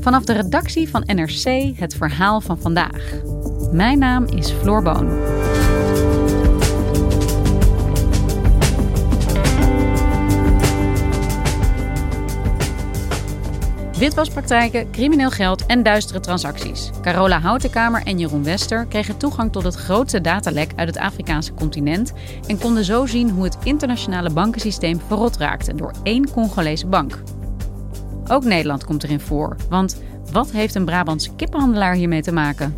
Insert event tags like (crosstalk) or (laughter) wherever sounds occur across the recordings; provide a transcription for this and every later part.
Vanaf de redactie van NRC het verhaal van vandaag. Mijn naam is Floor Boon. Witwaspraktijken, crimineel geld en duistere transacties. Carola Houtenkamer en Jeroen Wester kregen toegang tot het grootste datalek uit het Afrikaanse continent en konden zo zien hoe het internationale bankensysteem verrot raakte door één Congolese bank. Ook Nederland komt erin voor, want wat heeft een Brabantse kippenhandelaar hiermee te maken?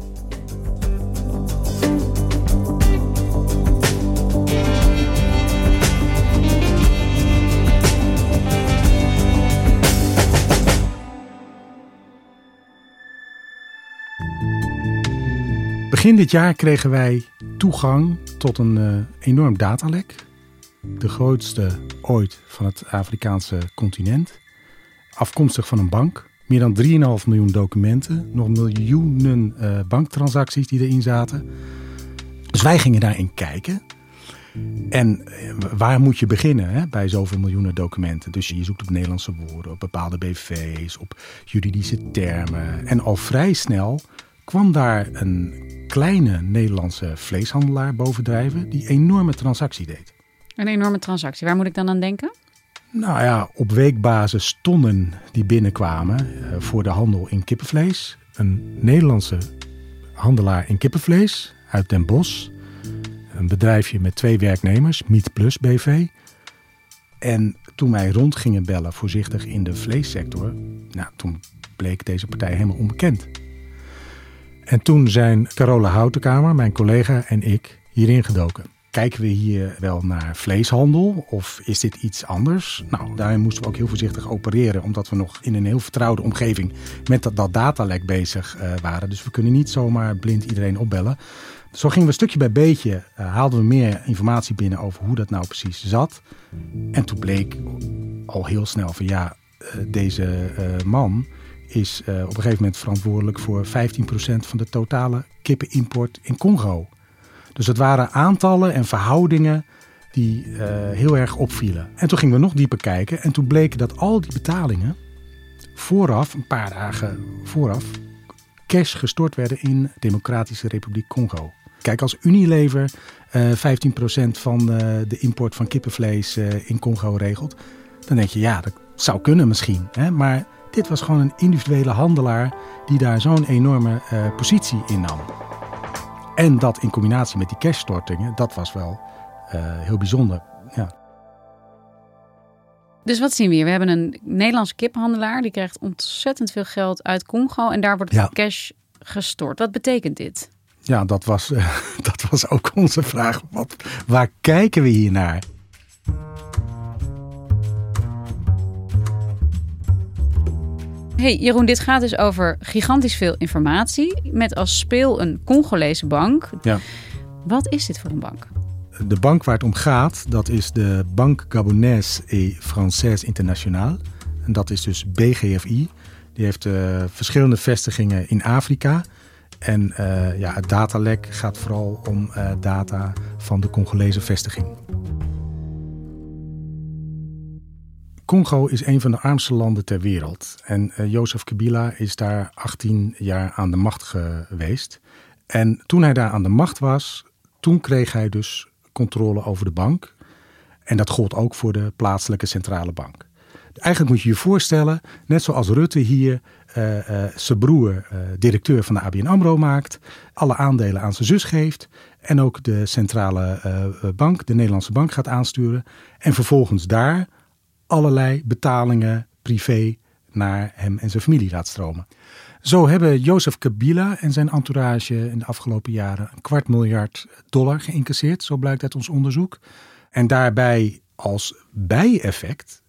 Begin dit jaar kregen wij toegang tot een uh, enorm datalek. De grootste ooit van het Afrikaanse continent. Afkomstig van een bank. Meer dan 3,5 miljoen documenten. Nog miljoenen uh, banktransacties die erin zaten. Dus wij gingen daarin kijken. En uh, waar moet je beginnen hè, bij zoveel miljoenen documenten? Dus je zoekt op Nederlandse woorden, op bepaalde BV's, op juridische termen. En al vrij snel kwam daar een kleine Nederlandse vleeshandelaar bovendrijven die enorme transactie deed. Een enorme transactie. Waar moet ik dan aan denken? Nou ja, op weekbasis tonnen die binnenkwamen uh, voor de handel in kippenvlees. Een Nederlandse handelaar in kippenvlees uit Den Bosch. Een bedrijfje met twee werknemers, Meat Plus BV. En toen wij rond gingen bellen voorzichtig in de vleessector, nou, toen bleek deze partij helemaal onbekend. En toen zijn Carola Houtenkamer, mijn collega en ik hierin gedoken. Kijken we hier wel naar vleeshandel of is dit iets anders? Nou, daarin moesten we ook heel voorzichtig opereren, omdat we nog in een heel vertrouwde omgeving met dat, dat datalek bezig uh, waren. Dus we kunnen niet zomaar blind iedereen opbellen. Zo gingen we stukje bij beetje, uh, haalden we meer informatie binnen over hoe dat nou precies zat. En toen bleek al heel snel van ja, uh, deze man is op een gegeven moment verantwoordelijk voor 15% van de totale kippenimport in Congo. Dus het waren aantallen en verhoudingen die uh, heel erg opvielen. En toen gingen we nog dieper kijken en toen bleek dat al die betalingen vooraf, een paar dagen vooraf, cash gestort werden in Democratische Republiek Congo. Kijk, als Unilever uh, 15% van de import van kippenvlees in Congo regelt, dan denk je ja, dat zou kunnen misschien. Hè? Maar dit was gewoon een individuele handelaar die daar zo'n enorme positie innam. En dat in combinatie met die cashstortingen, dat was wel uh, heel bijzonder. Ja. Dus wat zien we hier? We hebben een Nederlandse kiphandelaar die krijgt ontzettend veel geld uit Congo en daar wordt ja. cash gestort. Wat betekent dit? Ja, dat was, uh, (laughs) dat was ook onze vraag. Wat, waar kijken we hier naar? Hey Jeroen, dit gaat dus over gigantisch veel informatie met als speel een Congolese bank. Ja. Wat is dit voor een bank? De bank waar het om gaat, dat is de Banque Gabonaise et Française Internationale. En dat is dus BGFI. Die heeft uh, verschillende vestigingen in Afrika. En uh, ja, het datalek gaat vooral om uh, data van de Congolese vestiging. Congo is een van de armste landen ter wereld. En uh, Jozef Kabila is daar 18 jaar aan de macht geweest. En toen hij daar aan de macht was, toen kreeg hij dus controle over de bank. En dat gold ook voor de plaatselijke centrale bank. Eigenlijk moet je je voorstellen, net zoals Rutte hier uh, uh, zijn broer directeur van de ABN AMRO maakt, alle aandelen aan zijn zus geeft en ook de centrale bank, de Nederlandse bank, gaat aansturen. En vervolgens daar allerlei betalingen privé naar hem en zijn familie laat stromen. Zo hebben Jozef Kabila en zijn entourage in de afgelopen jaren een kwart miljard dollar geïncasseerd, zo blijkt uit ons onderzoek. En daarbij als bijeffect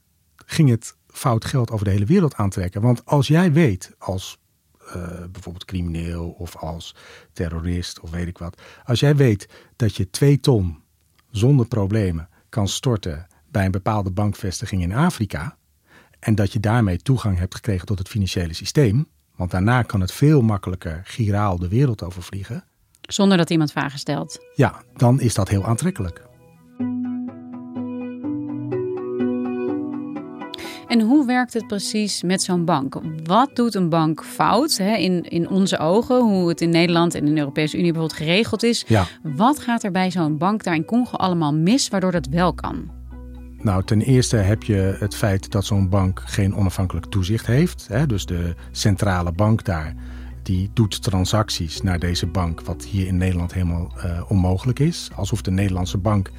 ging het fout geld over de hele wereld aantrekken. Want als jij weet, als uh, bijvoorbeeld crimineel of als terrorist of weet ik wat. Als jij weet dat je twee ton zonder problemen kan storten bij een bepaalde bankvestiging in Afrika. En dat je daarmee toegang hebt gekregen tot het financiële systeem. Want daarna kan het veel makkelijker giraal de wereld overvliegen. Zonder dat iemand vragen stelt. Ja, dan is dat heel aantrekkelijk. En hoe werkt het precies met zo'n bank? Wat doet een bank fout hè, in, in onze ogen? Hoe het in Nederland en in de Europese Unie bijvoorbeeld geregeld is. Ja. Wat gaat er bij zo'n bank daar in Congo allemaal mis waardoor dat wel kan? Nou, ten eerste heb je het feit dat zo'n bank geen onafhankelijk toezicht heeft. Hè? Dus de centrale bank daar, die doet transacties naar deze bank, wat hier in Nederland helemaal uh, onmogelijk is. Alsof de Nederlandse bank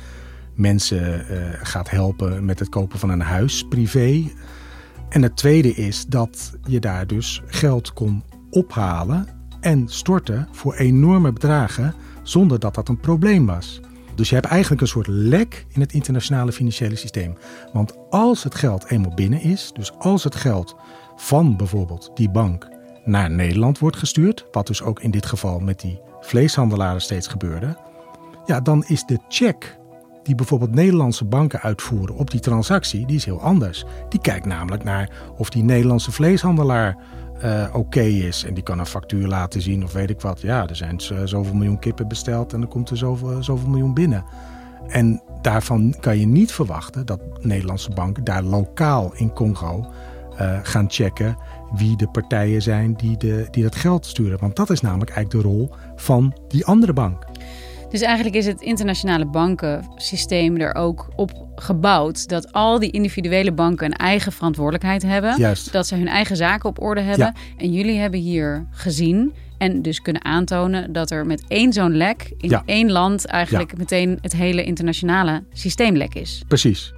mensen uh, gaat helpen met het kopen van een huis privé. En het tweede is dat je daar dus geld kon ophalen en storten voor enorme bedragen zonder dat dat een probleem was. Dus je hebt eigenlijk een soort lek in het internationale financiële systeem. Want als het geld eenmaal binnen is, dus als het geld van bijvoorbeeld die bank naar Nederland wordt gestuurd, wat dus ook in dit geval met die vleeshandelaren steeds gebeurde, ja, dan is de check die bijvoorbeeld Nederlandse banken uitvoeren op die transactie, die is heel anders. Die kijkt namelijk naar of die Nederlandse vleeshandelaar uh, oké is. En die kan een factuur laten zien of weet ik wat. Ja, er zijn zoveel miljoen kippen besteld en er komt er zoveel, zoveel miljoen binnen. En daarvan kan je niet verwachten dat Nederlandse banken daar lokaal in Congo uh, gaan checken wie de partijen zijn die, de, die dat geld sturen. Want dat is namelijk eigenlijk de rol van die andere bank. Dus eigenlijk is het internationale bankensysteem er ook op gebouwd dat al die individuele banken een eigen verantwoordelijkheid hebben. Juist. Dat ze hun eigen zaken op orde hebben. En jullie hebben hier gezien en dus kunnen aantonen dat er met één zo'n lek in Ja. één land eigenlijk Ja. meteen het hele internationale systeem lek is. Precies.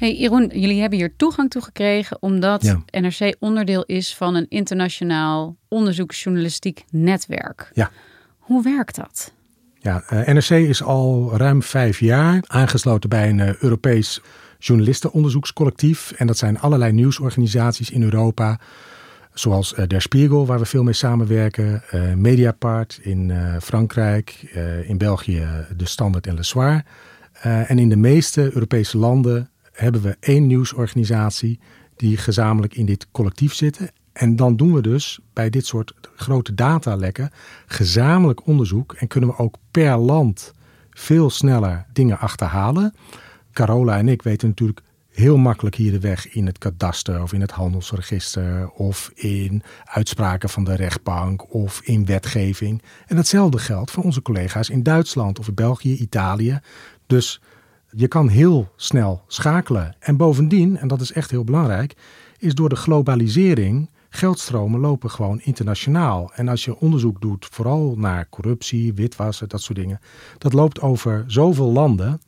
Hey Jeroen, jullie hebben hier toegang toe gekregen omdat Ja. NRC onderdeel is van een internationaal onderzoeksjournalistiek netwerk. Ja. Hoe werkt dat? Ja, eh, NRC is al ruim vijf jaar aangesloten bij een eh, Europees journalistenonderzoekscollectief. En dat zijn allerlei nieuwsorganisaties in Europa. Zoals eh, Der Spiegel, waar we veel mee samenwerken. Mediapart in Frankrijk. in België De Standard en Le Soir. En in de meeste Europese landen hebben we één nieuwsorganisatie die gezamenlijk in dit collectief zitten. En dan doen we dus bij dit soort grote datalekken gezamenlijk onderzoek en kunnen we ook per land veel sneller dingen achterhalen. Carola en ik weten natuurlijk heel makkelijk hier de weg in het kadaster of in het handelsregister of in uitspraken van de rechtbank of in wetgeving. En hetzelfde geldt voor onze collega's in Duitsland of in België, Italië. Dus je kan heel snel schakelen. En bovendien, en dat is echt heel belangrijk, is door de globalisering geldstromen lopen gewoon internationaal. En als je onderzoek doet, vooral naar corruptie, witwassen, dat soort dingen, dat loopt over zoveel landen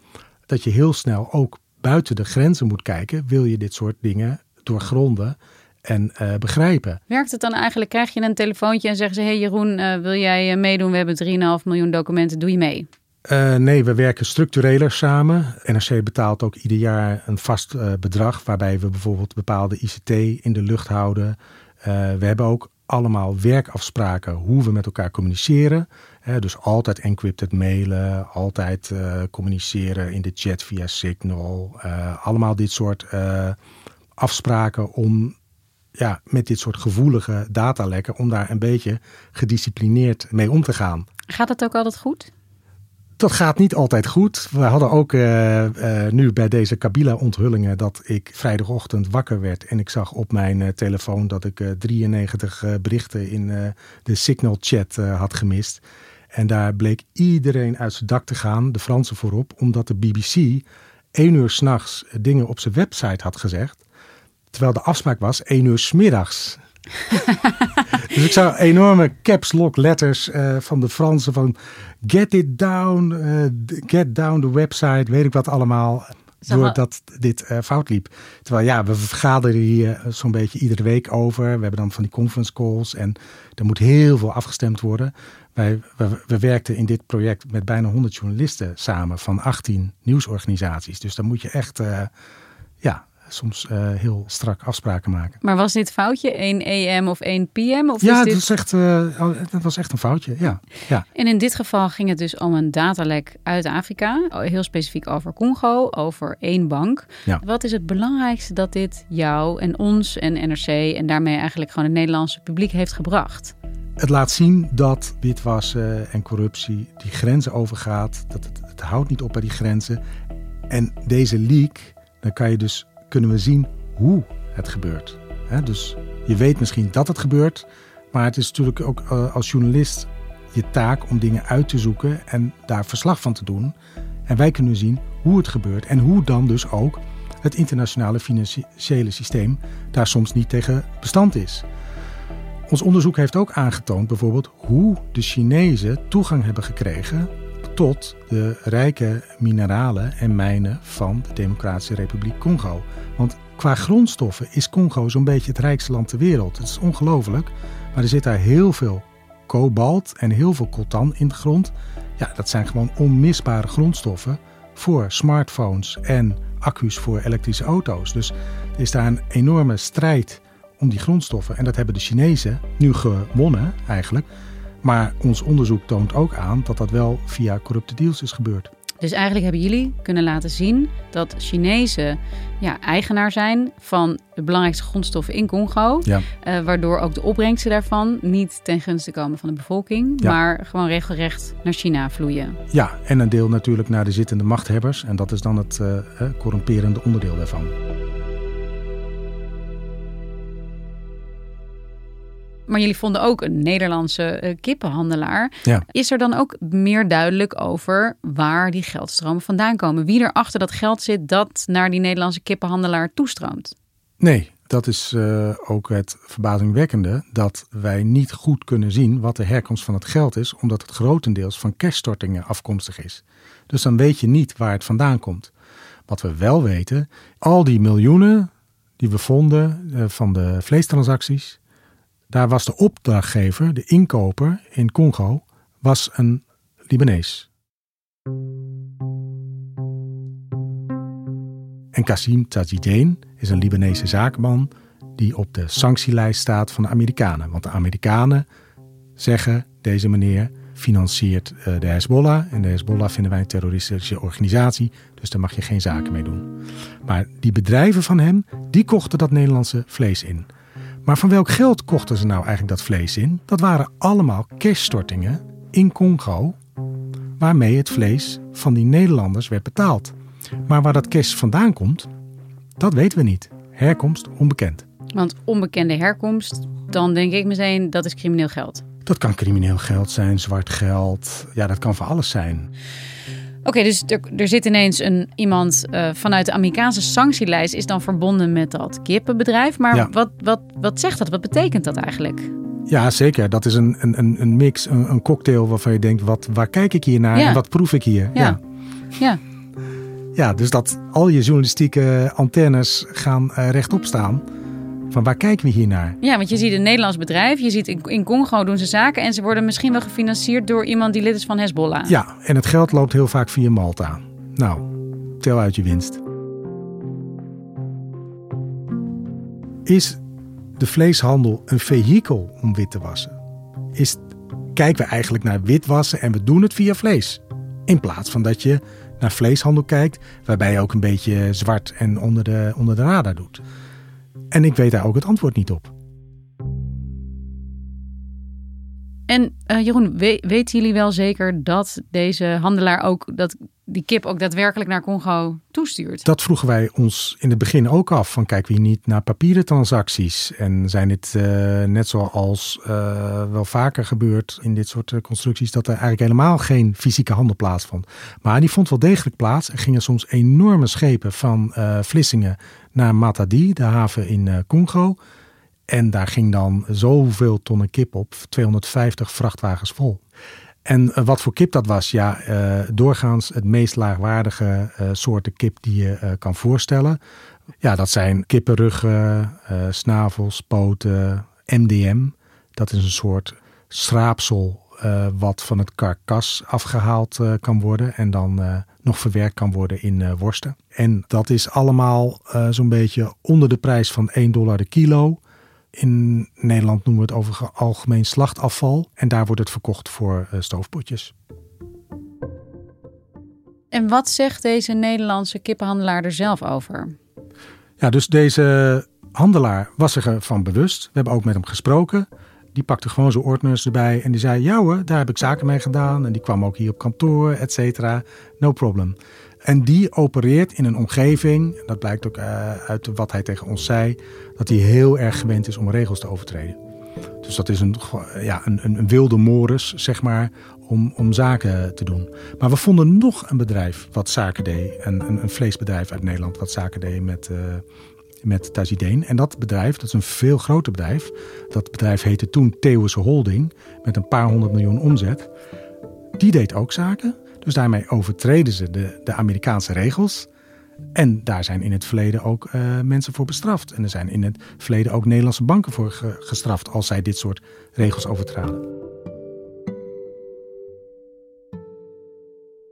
dat je heel snel ook buiten de grenzen moet kijken, wil je dit soort dingen doorgronden en eh, begrijpen. Werkt het dan eigenlijk? Krijg je een telefoontje en zeggen ze: Hey Jeroen, eh, wil jij eh, meedoen? We hebben 3,5 miljoen documenten, doe je mee? Eh, nee, we werken structureler samen. NRC betaalt ook ieder jaar een vast eh, bedrag, waarbij we bijvoorbeeld bepaalde ICT in de lucht houden. Eh, we hebben ook allemaal werkafspraken hoe we met elkaar communiceren. Dus altijd encrypted mailen, altijd communiceren in de chat via Signal. Allemaal dit soort afspraken om ja, met dit soort gevoelige datalekken, om daar een beetje gedisciplineerd mee om te gaan. Gaat het ook altijd goed? Dat gaat niet altijd goed. We hadden ook eh, eh, nu bij deze Kabila-onthullingen dat ik vrijdagochtend wakker werd en ik zag op mijn eh, telefoon dat ik eh, 93 eh, berichten in de Signal-chat had gemist. En daar bleek iedereen uit zijn dak te gaan, de Fransen voorop, omdat de BBC één uur s'nachts dingen op zijn website had gezegd. Terwijl de afspraak was één uur smiddags. (laughs) dus ik zag enorme caps lock letters uh, van de Fransen van get it down, uh, get down the website, weet ik wat allemaal. Doordat dit uh, fout liep. Terwijl ja, we vergaderen hier zo'n beetje iedere week over. We hebben dan van die conference calls en er moet heel veel afgestemd worden. Wij, we, we, werkten in dit project met bijna 100 journalisten samen van 18 nieuwsorganisaties. Dus dan moet je echt ja, soms uh, heel strak afspraken maken. Maar was dit foutje 1 AM of 1 PM? Of ja, dit... dat, was echt, uh, dat was echt een foutje. Ja. ja. En in dit geval ging het dus om een datalek uit Afrika. Heel specifiek over Congo, over één bank. Ja. Wat is het belangrijkste dat dit jou en ons en NRC en daarmee eigenlijk gewoon het Nederlandse publiek heeft gebracht? Het laat zien dat witwassen en corruptie die grenzen overgaat. Dat het, het houdt niet op bij die grenzen. En deze leak, dan kan je dus, kunnen we zien hoe het gebeurt. dus je weet misschien dat het gebeurt. Maar het is natuurlijk ook als journalist je taak om dingen uit te zoeken en daar verslag van te doen. En wij kunnen zien hoe het gebeurt en hoe dan dus ook het internationale financiële systeem daar soms niet tegen bestand is. Ons onderzoek heeft ook aangetoond bijvoorbeeld hoe de Chinezen toegang hebben gekregen tot de rijke mineralen en mijnen van de Democratische Republiek Congo. Want qua grondstoffen is Congo zo'n beetje het rijkste land ter wereld. Het is ongelooflijk, maar er zit daar heel veel kobalt en heel veel coltan in de grond. Ja, dat zijn gewoon onmisbare grondstoffen voor smartphones en accu's voor elektrische auto's. Dus er is daar een enorme strijd om die grondstoffen. En dat hebben de Chinezen nu gewonnen eigenlijk. Maar ons onderzoek toont ook aan dat dat wel via corrupte deals is gebeurd. Dus eigenlijk hebben jullie kunnen laten zien dat Chinezen ja, eigenaar zijn van de belangrijkste grondstoffen in Congo. Ja. Uh, waardoor ook de opbrengsten daarvan niet ten gunste komen van de bevolking, Ja. maar gewoon regelrecht naar China vloeien. Ja, en een deel natuurlijk naar de zittende machthebbers. En dat is dan het eh, eh, corrumperende onderdeel daarvan. Maar jullie vonden ook een Nederlandse eh, kippenhandelaar. Ja. Is er dan ook meer duidelijk over waar die geldstromen vandaan komen? Wie er achter dat geld zit dat naar die Nederlandse kippenhandelaar toestroomt? Nee, dat is eh, ook het verbazingwekkende dat wij niet goed kunnen zien wat de herkomst van het geld is, omdat het grotendeels van cashstortingen afkomstig is. Dus dan weet je niet waar het vandaan komt. Wat we wel weten, al die miljoenen die we vonden eh, van de vleestransacties, daar was de opdrachtgever, de inkoper in Congo, was een Libanees. En Kassim Tajideen is een Libanese zakenman die op de sanctielijst staat van de Amerikanen. Want de Amerikanen zeggen, deze meneer financiert eh, de Hezbollah. En de Hezbollah vinden wij een terroristische organisatie, dus daar mag je geen zaken mee doen. Maar die bedrijven van hem, die kochten dat Nederlandse vlees in. Maar van welk geld kochten ze nou eigenlijk dat vlees in? Dat waren allemaal cashstortingen in Congo, waarmee het vlees van die Nederlanders werd betaald. Maar waar dat cash vandaan komt, dat weten we niet. Herkomst onbekend. Want onbekende herkomst, dan denk ik meteen dat is crimineel geld. Dat kan crimineel geld zijn, zwart geld. Ja, dat kan van alles zijn. Oké, dus er, er zit ineens een, iemand uh, vanuit de Amerikaanse sanctielijst is dan verbonden met dat kippenbedrijf. Maar Ja. wat, wat, wat zegt dat? Wat betekent dat eigenlijk? Ja, zeker. Dat is een, een, een- mix, een, een cocktail waarvan je denkt, wat, waar kijk ik hier naar Ja. en wat proef ik hier? Ja. Ja. Ja, dus dat al je journalistieke antennes gaan eh, rechtop staan. Van waar kijken we hier naar? Ja, want je ziet een Nederlands bedrijf. Je ziet in, in Congo doen ze zaken. En ze worden misschien wel gefinancierd door iemand die lid is van Hezbollah. Ja, en het geld loopt heel vaak via Malta. Nou, tel uit je winst. Is de vleeshandel een vehikel om wit te wassen? Is, kijken we eigenlijk naar witwassen en we doen het via vlees? In plaats van dat je naar vleeshandel kijkt, waarbij je ook een beetje zwart en onder de, onder de radar doet. En ik weet daar ook het antwoord niet op. En uh, Jeroen, we, weten jullie wel zeker dat deze handelaar ook dat die kip ook daadwerkelijk naar Congo toestuurt? Dat vroegen wij ons in het begin ook af. Van kijk wie niet naar papieren transacties. En zijn dit uh, net zoals uh, wel vaker gebeurt in dit soort constructies, dat er eigenlijk helemaal geen fysieke handel plaatsvond. Maar die vond wel degelijk plaats. Er gingen soms enorme schepen van Vlissingen naar Matadi, de haven in Congo. En daar ging dan zoveel tonnen kip op, 250 vrachtwagens vol. En uh, wat voor kip dat was, ja, uh, doorgaans het meest laagwaardige uh, soorten kip die je kan voorstellen. Ja, dat zijn kippenruggen, snavels, poten, MDM. Dat is een soort schraapsel wat van het karkas afgehaald kan worden en dan nog verwerkt kan worden in worsten. En dat is allemaal zo'n beetje onder de prijs van 1 dollar de kilo. In Nederland noemen we het over algemeen slachtafval. En daar wordt het verkocht voor uh, stoofpotjes. En wat zegt deze Nederlandse kippenhandelaar er zelf over? Ja, dus deze handelaar was zich ervan bewust. We hebben ook met hem gesproken. Die pakte gewoon zijn ordners erbij en die zei: Ja hoor, daar heb ik zaken mee gedaan. En die kwam ook hier op kantoor, et cetera. No problem. En die opereert in een omgeving, dat blijkt ook uh, uit wat hij tegen ons zei, dat hij heel erg gewend is om regels te overtreden. Dus dat is een, ja, een, een wilde moris, zeg maar, om, om zaken te doen. Maar we vonden nog een bedrijf wat zaken deed, een, een, een vleesbedrijf uit Nederland wat zaken deed met, uh, met. En dat bedrijf, dat is een veel groter bedrijf. Dat bedrijf heette toen Theeuwse Holding, met een paar honderd miljoen omzet. Die deed ook zaken. Dus daarmee overtreden ze de, de Amerikaanse regels. En daar zijn in het verleden ook uh, mensen voor bestraft. En er zijn in het verleden ook Nederlandse banken voor ge gestraft als zij dit soort regels overtraden.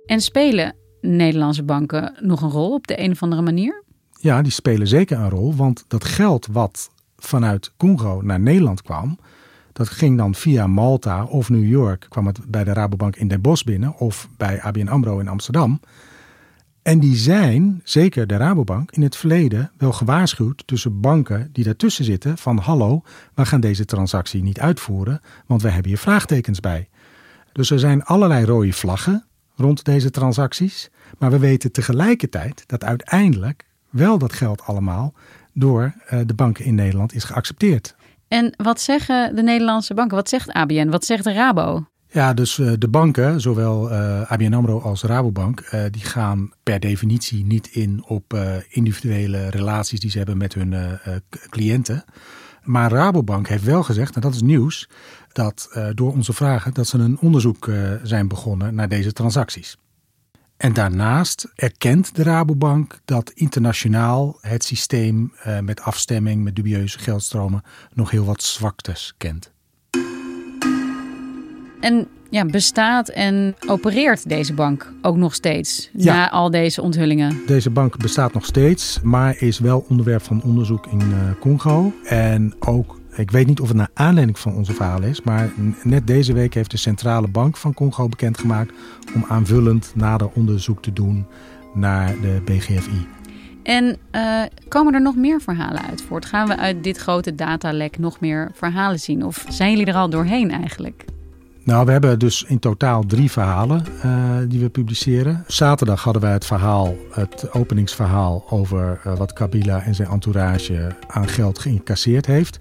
En spelen Nederlandse banken nog een rol op de een of andere manier? Ja, die spelen zeker een rol. Want dat geld wat vanuit Congo naar Nederland kwam, dat ging dan via Malta of New York, kwam het bij de Rabobank in Den Bosch binnen of bij ABN AMRO in Amsterdam. En die zijn, zeker de Rabobank, in het verleden wel gewaarschuwd tussen banken die daartussen zitten van hallo, we gaan deze transactie niet uitvoeren, want we hebben hier vraagtekens bij. Dus er zijn allerlei rode vlaggen rond deze transacties, maar we weten tegelijkertijd dat uiteindelijk wel dat geld allemaal door eh, de banken in Nederland is geaccepteerd. En wat zeggen de Nederlandse banken? Wat zegt ABN? Wat zegt Rabo? Ja, dus uh, de banken, zowel uh, ABN AMRO als Rabobank, uh, die gaan per definitie niet in op individuele relaties die ze hebben met hun cliënten. Maar Rabobank heeft wel gezegd, en dat is nieuws, dat door onze vragen dat ze een onderzoek zijn begonnen naar deze transacties. En daarnaast erkent de Rabobank dat internationaal het systeem uh, met afstemming, met dubieuze geldstromen, nog heel wat zwaktes kent. En ja, bestaat en opereert deze bank ook nog steeds ja. na al deze onthullingen? Deze bank bestaat nog steeds, maar is wel onderwerp van onderzoek in uh, Congo. En ook ik weet niet of het naar aanleiding van onze verhaal is, maar net deze week heeft de Centrale Bank van Congo bekendgemaakt om aanvullend nader onderzoek te doen naar de BGFI. En uh, komen er nog meer verhalen uit voort? Gaan we uit dit grote datalek nog meer verhalen zien? Of zijn jullie er al doorheen eigenlijk? Nou, we hebben dus in totaal drie verhalen uh, die we publiceren. Zaterdag hadden wij het verhaal, het openingsverhaal over uh, wat Kabila en zijn entourage aan geld geïncasseerd heeft.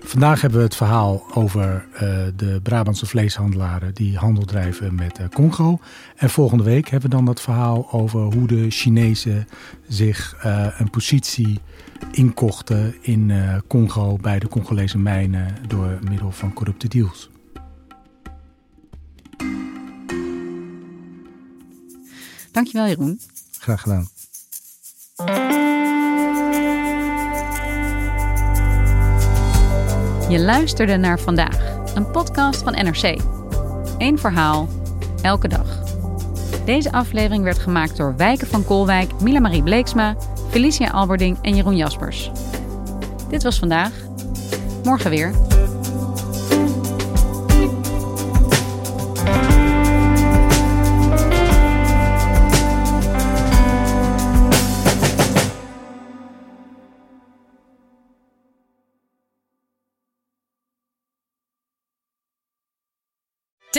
Vandaag hebben we het verhaal over uh, de Brabantse vleeshandelaren die handel drijven met Congo. En volgende week hebben we dan dat verhaal over hoe de Chinezen zich een positie inkochten in Congo bij de Congolese mijnen door middel van corrupte deals. Dankjewel Jeroen. Graag gedaan. Je luisterde naar vandaag, een podcast van NRC. Eén verhaal, elke dag. Deze aflevering werd gemaakt door Wijken van Kolwijk, Mila Marie Bleeksma, Felicia Alberding en Jeroen Jaspers. Dit was vandaag. Morgen weer.